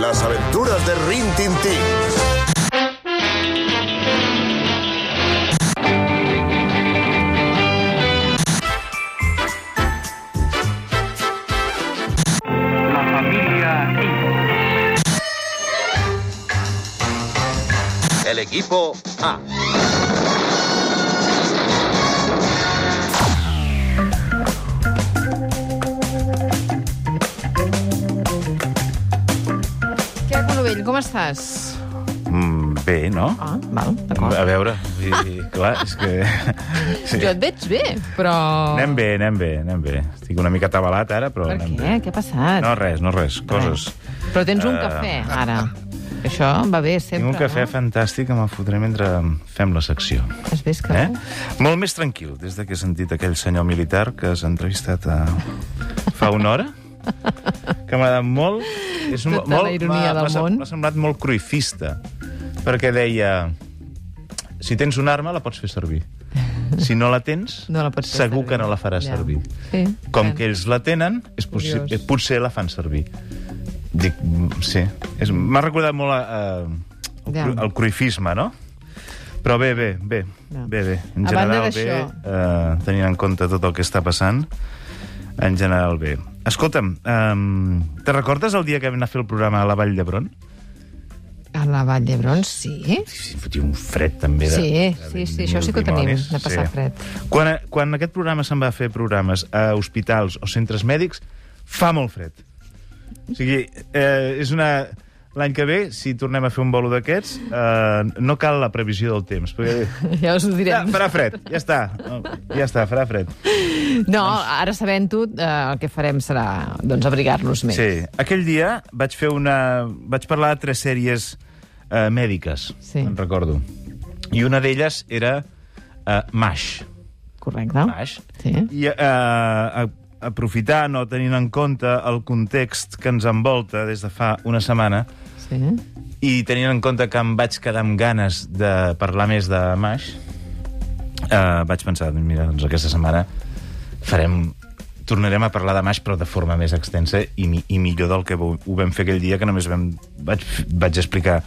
Las aventuras de Rin Tin Tin. La familia. El equipo A. estàs? Mm, bé, no? Ah, val, d'acord. A veure, dir, clar, és que... Sí. Jo et veig bé, però... Anem bé, anem bé, anem bé. Estic una mica atabalat ara, però Per anem què? bé. Què ha passat? No, res, no res, coses. Però tens un Eh, cafè, ara. Això va bé, sempre, Tinc un cafè no? fantàstic que me'l fotré mentre fem la secció. Has vist que... Eh? Molt més tranquil, des de que he sentit aquell senyor militar que s'ha entrevistat a... fa una hora, que m'ha agradat molt. És Tota la ironia del món. M'ha semblat molt cruifista, perquè deia... Si tens una arma, la pots fer servir. Si no la tens, No la pots segur servir. que no la faràs Ja. servir. Sí. Com Bé. que ells la tenen, és possi Curiós. eh, potser la fan servir. Dic, mm, sí. És- M'ha recordat molt a, a, el, Ja. el cruifisme, no? Però bé, bé, bé, Ja. bé, bé. En general bé, eh, tenint en compte tot el que està passant, en general bé. Escolta'm, um, te recordes el dia que vam anar a fer el programa a la Vall d'Hebron? A la Vall d'Hebron, sí. Sí, fotia un fred també. De, Sí, de sí, sí, això sí que ho tenim, de passar fred. Quan, quan aquest programa se'n va fer programes a hospitals o centres mèdics, fa molt fred. O sigui, eh, és una... L'any que ve, si tornem a fer un bolo d'aquests, eh, no cal la previsió del temps, perquè... Ja us ho Ja, direm. farà fred, ja està. Ja està, farà fred. No, ara sabent-ho, eh, el que farem serà doncs, abrigar-nos més. Sí, aquell dia vaig fer una... Vaig parlar de tres sèries eh, mèdiques, Sí. en recordo. I una d'elles era eh, MASH. Correcte. MASH. Sí. I eh, aprofitant o tenint en compte el context que ens envolta des de fa una setmana sí. i tenint en compte que em vaig quedar amb ganes de parlar més de MASH, eh, vaig pensar, mira, doncs aquesta setmana farem tornarem a parlar de MASH, però de forma més extensa i, mi, i millor del que ho, ho vam fer aquell dia, que només vam, vaig, vaig explicar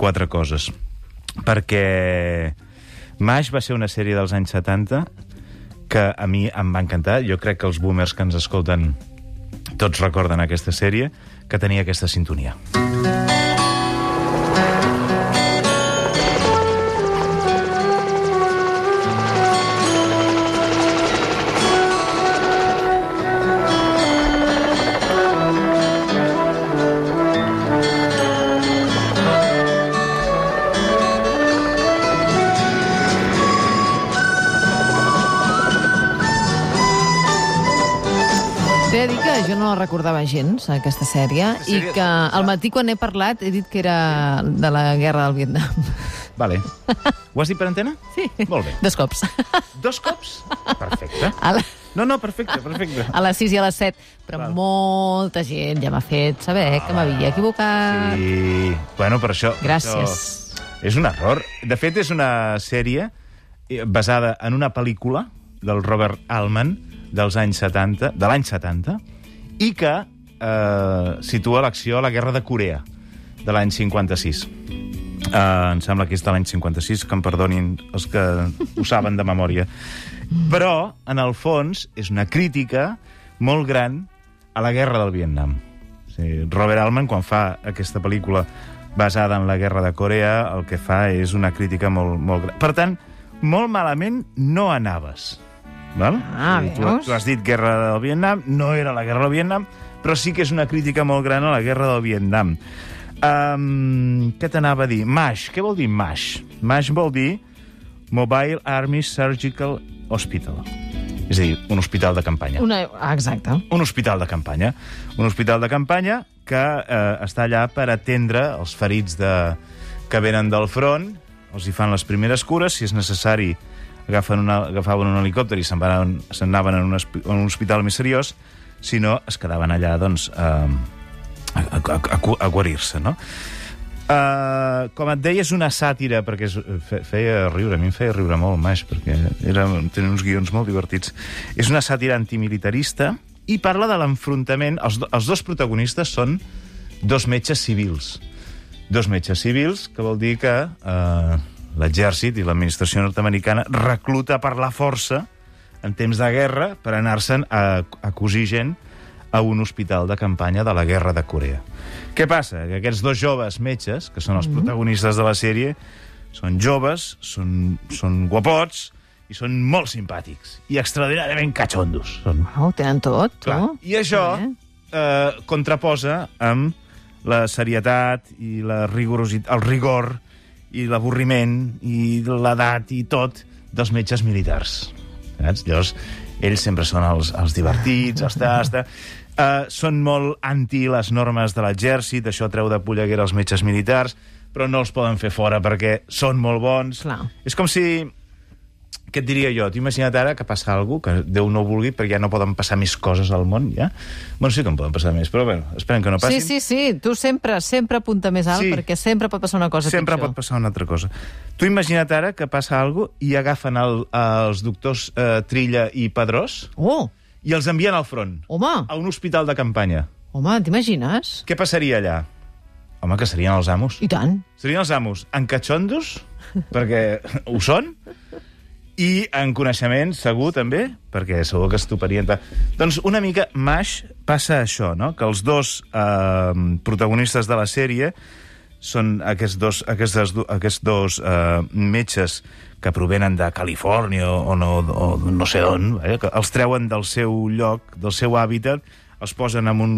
quatre coses. Perquè MASH va ser una sèrie dels anys 70 que a mi em va encantar. Jo crec que els boomers que ens escolten tots recorden aquesta sèrie, que tenia aquesta sintonia. T'he no la recordava gens, aquesta sèrie, i sèrie- que al matí quan he parlat he dit que era de la guerra del Vietnam. Vale. Ho has dit per antena? Sí. Molt bé. Dos cops. Dos cops? Perfecte. A, la, No, no, perfecte, perfecte. a les 6 i a les 7. Però Val. molta gent ja m'ha fet saber que m'havia equivocat. Sí. Bueno, per això... per Gràcies. Això és un error. De fet, és una sèrie eh, basada en una pel·lícula del Robert Altman dels anys 70, de l'any 70, i que eh, situa l'acció a la Guerra de Corea, de l'any 56. Uh, em sembla que és de l'any 56, que em perdonin els que ho saben de memòria. Però, en el fons, és una crítica molt gran a la guerra del Vietnam. Robert Altman, quan fa aquesta pel·lícula basada en la guerra de Corea, el que fa és una crítica molt, molt gran. Per tant, molt malament no anaves. Val? Ah, tu, tu has dit guerra del Vietnam, no era la guerra del Vietnam, però sí que és una crítica molt gran a la guerra del Vietnam. Um, què t'anava a dir? MASH. Què vol dir MASH? MASH vol dir Mobile Army Surgical Hospital. És a dir, un hospital de campanya. Una... Ah, exacte. Un hospital de campanya. Un hospital de campanya que eh, està allà per atendre els ferits de... que venen del front, els hi fan les primeres cures, si és necessari agafen una, agafaven un helicòpter i se'n se'n anaven en un, en un hospital més seriós, si no, es quedaven allà, doncs, eh, a, a, a, a, a guarir-se, no? Uh, com et deia, és una sàtira, perquè fe, feia riure, a mi em feia riure molt, Maix, perquè era, tenia uns guions molt divertits. És una sàtira antimilitarista i parla de l'enfrontament... Els, els dos protagonistes són dos metges civils. Dos metges civils, que vol dir que eh, l'exèrcit i l'administració nord-americana recluta per la força en temps de guerra per anar-se'n a, a cosir gent a un hospital de campanya de la guerra de Corea. Què passa? Que aquests dos joves metges, que són els protagonistes de la sèrie, són joves, són, són guapots i són molt simpàtics i extraordinàriament catxondos. Són. Oh, ho tenen tot, tu. Clar. I això Bé. eh, contraposa amb la serietat i la rigorositat, el rigor i l'avorriment i l'edat i tot dels metges militars. Saps? Llavors, ells sempre són els, els divertits, els tasta... Uh, són molt anti les normes de l'exèrcit, això treu de polleguera els metges militars, però no els poden fer fora perquè són molt bons. Clar. És com si què et diria jo? T'ho imagina't ara que passa alguna que Déu no ho vulgui, perquè ja no poden passar més coses al món, ja? Bueno, sí que en poden passar més, però bueno, esperem que no Sí, passin. sí, sí, tu sempre, sempre apunta més alt, Sí. perquè sempre pot passar una cosa Sempre pitjor. pot passar una altra cosa. Tu imagina't ara que passa alguna i agafen el, els doctors eh, Trilla i Pedrós Oh, i els envien al front, home, a un hospital de campanya. home, t'imagines? Què passaria allà? Home, que serien els amos. I tant. Serien els amos en catxondos, perquè ho són, i en coneixement, segur, també, perquè segur que es toparien... Doncs una mica, Mash, passa això, no? Que els dos eh, protagonistes de la sèrie són aquests dos, aquests, aquests dos eh, metges que provenen de Califòrnia o no, o no sé d'on, eh? que els treuen del seu lloc, del seu hàbitat, els posen en un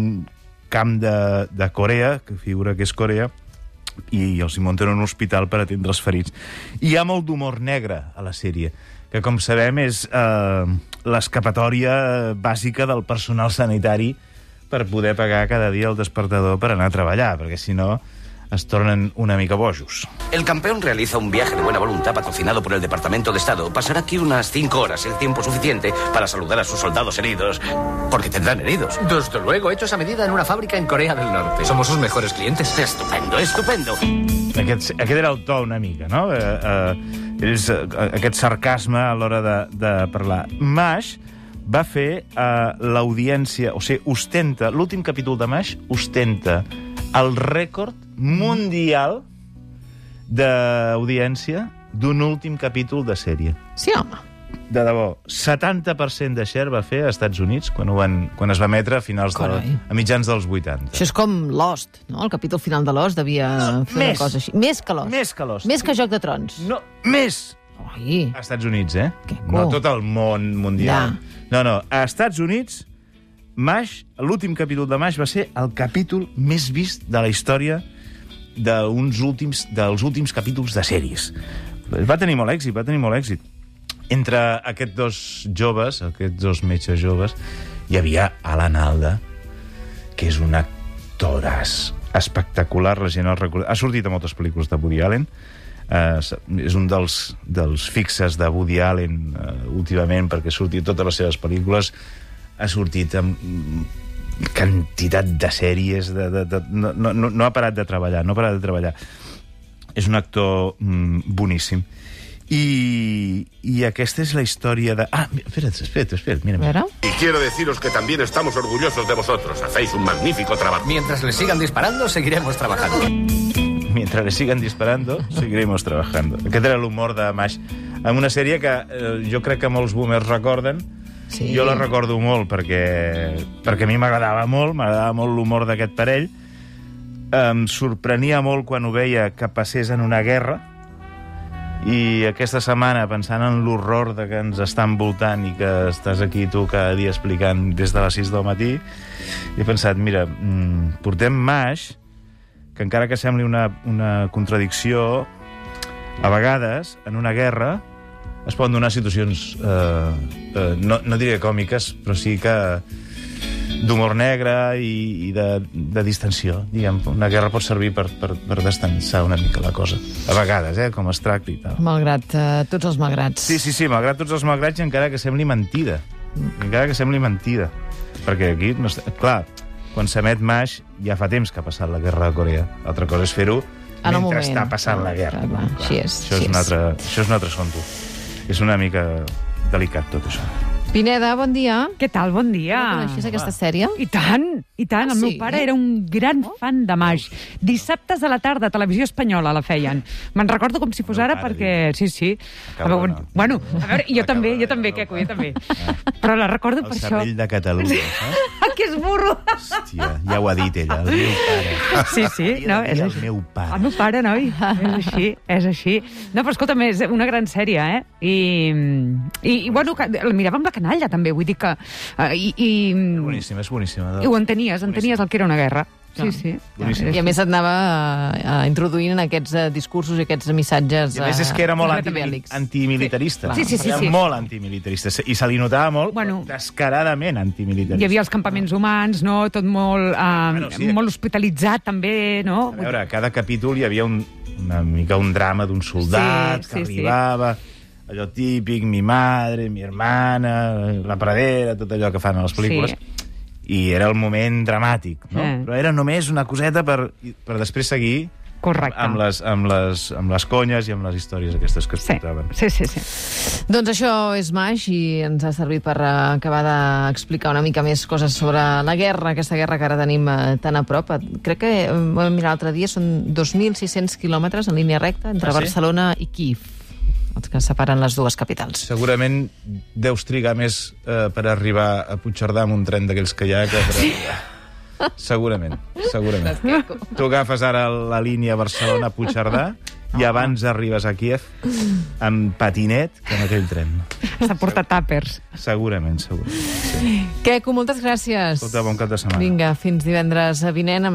camp de, de Corea, que figura que és Corea, i els hi munten un hospital per atendre els ferits. Hi ha molt d'humor negre a la sèrie, que com sabem és eh, l'escapatòria bàsica del personal sanitari per poder pagar cada dia el despertador per anar a treballar, perquè si no es tornen una mica bojos. El campeón realiza un viaje de buena voluntad patrocinado por el Departamento de Estado. Pasará aquí unas cinco horas, el tiempo suficiente para saludar a sus soldados heridos, porque tendrán heridos. Desde luego, hechos a medida en una fábrica en Corea del Norte. Somos sus mejores clientes. Estupendo, estupendo. Aquest, aquest era el to una mica, no? Eh, eh, és, eh, aquest sarcasme a l'hora de, de parlar. Mash va fer eh, l'audiència, o sigui, ostenta, l'últim capítol de Mash ostenta el rècord mundial d'audiència d'un últim capítol de sèrie. Sí, home. De debò, 70% de share va fer als Estats Units quan, ho van, quan es va emetre a, finals de, Carai. a mitjans dels 80. Això és com Lost, no? El capítol final de Lost devia fer més. una cosa així. Més que Lost. Més que Lost. Més que Joc de Trons. No, més! Ai, A Estats Units, eh? Que No tot el món mundial. No, no. A Estats Units, MASH, l'últim capítol de MASH va ser el capítol més vist de la història d'uns últims, dels últims capítols de sèries. Va tenir molt èxit, va tenir molt èxit. Entre aquests dos joves, aquests dos metges joves, hi havia Alan Alda, que és un actoràs espectacular, la gent el recorda. Ha sortit a moltes pel·lícules de Woody Allen, eh, és un dels, dels fixes de Woody Allen eh, últimament, perquè ha sortit totes les seves pel·lícules, ha sortit amb quantitat de sèries, de, de, de, no, no, no- ha parat de treballar, no ha parat de treballar. És un actor mm, boníssim. I, I aquesta és la història de... Ah, espera't, espera't, espera't, mira, mira. Y quiero deciros que también estamos orgullosos de vosotros. Hacéis un magnífico trabajo. Mientras les sigan disparando, seguiremos trabajando. Mientras le sigan disparando, seguiremos trabajando. Aquest era l'humor de Mash. En una sèrie que eh, jo crec que molts boomers recorden. Sí. Jo la recordo molt perquè, perquè a mi m'agradava molt, m'agradava molt l'humor d'aquest parell. Em sorprenia molt quan ho veia que passés en una guerra i aquesta setmana, pensant en l'horror de que ens està envoltant i que estàs aquí tu cada dia explicant des de les 6 del matí, he pensat, mira, mm, portem Mash, que encara que sembli una, una contradicció, a vegades, en una guerra, es poden donar situacions, eh, eh, no, no diré còmiques, però sí que d'humor negre i, i de, de distensió, diguem. Una guerra pot servir per, per, per destensar una mica la cosa. A vegades, eh, com es tracti i tal. Malgrat eh, tots els malgrats. Sí, sí, sí, malgrat tots els malgrats i encara que sembli mentida. Encara que sembli mentida. Perquè aquí, no està... clar, quan s'emet MASH ja fa temps que ha passat la guerra de Corea. L'altra cosa és fer-ho mentre moment. està passant la guerra. Clar, clar, així és, Això és, és. altre, això és un altre assumpte. És una mica delicat tot això. Pineda, bon dia. Què tal? Bon dia. No coneixies aquesta sèrie? I tant, i tant. Ah, el meu sí? pare era un gran fan de Maix. Dissabtes a la tarda, a Televisió Espanyola la feien. Me'n recordo com si fos Meu ara pare, perquè... Sí, sí. A veure, bueno, a veure, jo també, jo també, meu Queco, pare. jo també. Però la recordo El per això. cervell de Catalunya? Ah, que és burro! Hòstia, ja ho ha dit ella, el meu pare. Sí, sí, no, és. El meu pare. El meu pare, noi, és així, és així. No, però escolta'm, és una gran sèrie, eh? I, i, i bueno, que, amb la canalla, també, vull dir que... eh, I, i, Boníssim, és boníssima. i ho entenies, entenies el que era una guerra. Sí, sí. Boníssim. I a més et anava uh, introduint en aquests uh, discursos i aquests missatges... I a més és que era molt eh, bèl·lics. antimilitarista. Sí, sí, sí, Era sí. molt antimilitarista. I se li notava molt Bueno. descaradament antimilitarista. Hi havia els campaments humans, no? Tot molt, uh, Bueno, sí. molt hospitalitzat, també, no? A veure, a cada capítol hi havia un, una mica un drama d'un soldat Sí, que sí, sí. Allò típic, mi madre, mi hermana, la pradera, tot allò que fan a les pel·lícules. Sí. I era el moment dramàtic, no? Eh. Però era només una coseta per, per després seguir Correcte. amb les, amb, les, amb les conyes i amb les històries aquestes que es Sí, portaven. sí, sí, sí. Doncs això és Maix i ens ha servit per eh, acabar d'explicar una mica més coses sobre la guerra, aquesta guerra que ara tenim eh, tan a prop. Crec que, eh, vam mirar l'altre dia, són 2.600 quilòmetres en línia recta entre Ah, sí? Barcelona i Kiev, els que separen les dues capitals. Segurament deus trigar més eh, per arribar a Puigcerdà amb un tren d'aquells que hi ha que per arribar. Segurament, segurament. Tu agafes ara la línia Barcelona-Puigcerdà i abans arribes a Kiev amb patinet que en aquell tren. S'ha portat tàpers. Segurament, segurament. Sí. Queco, moltes gràcies. Escolta, bon cap de setmana. Vinga, fins divendres vinent amb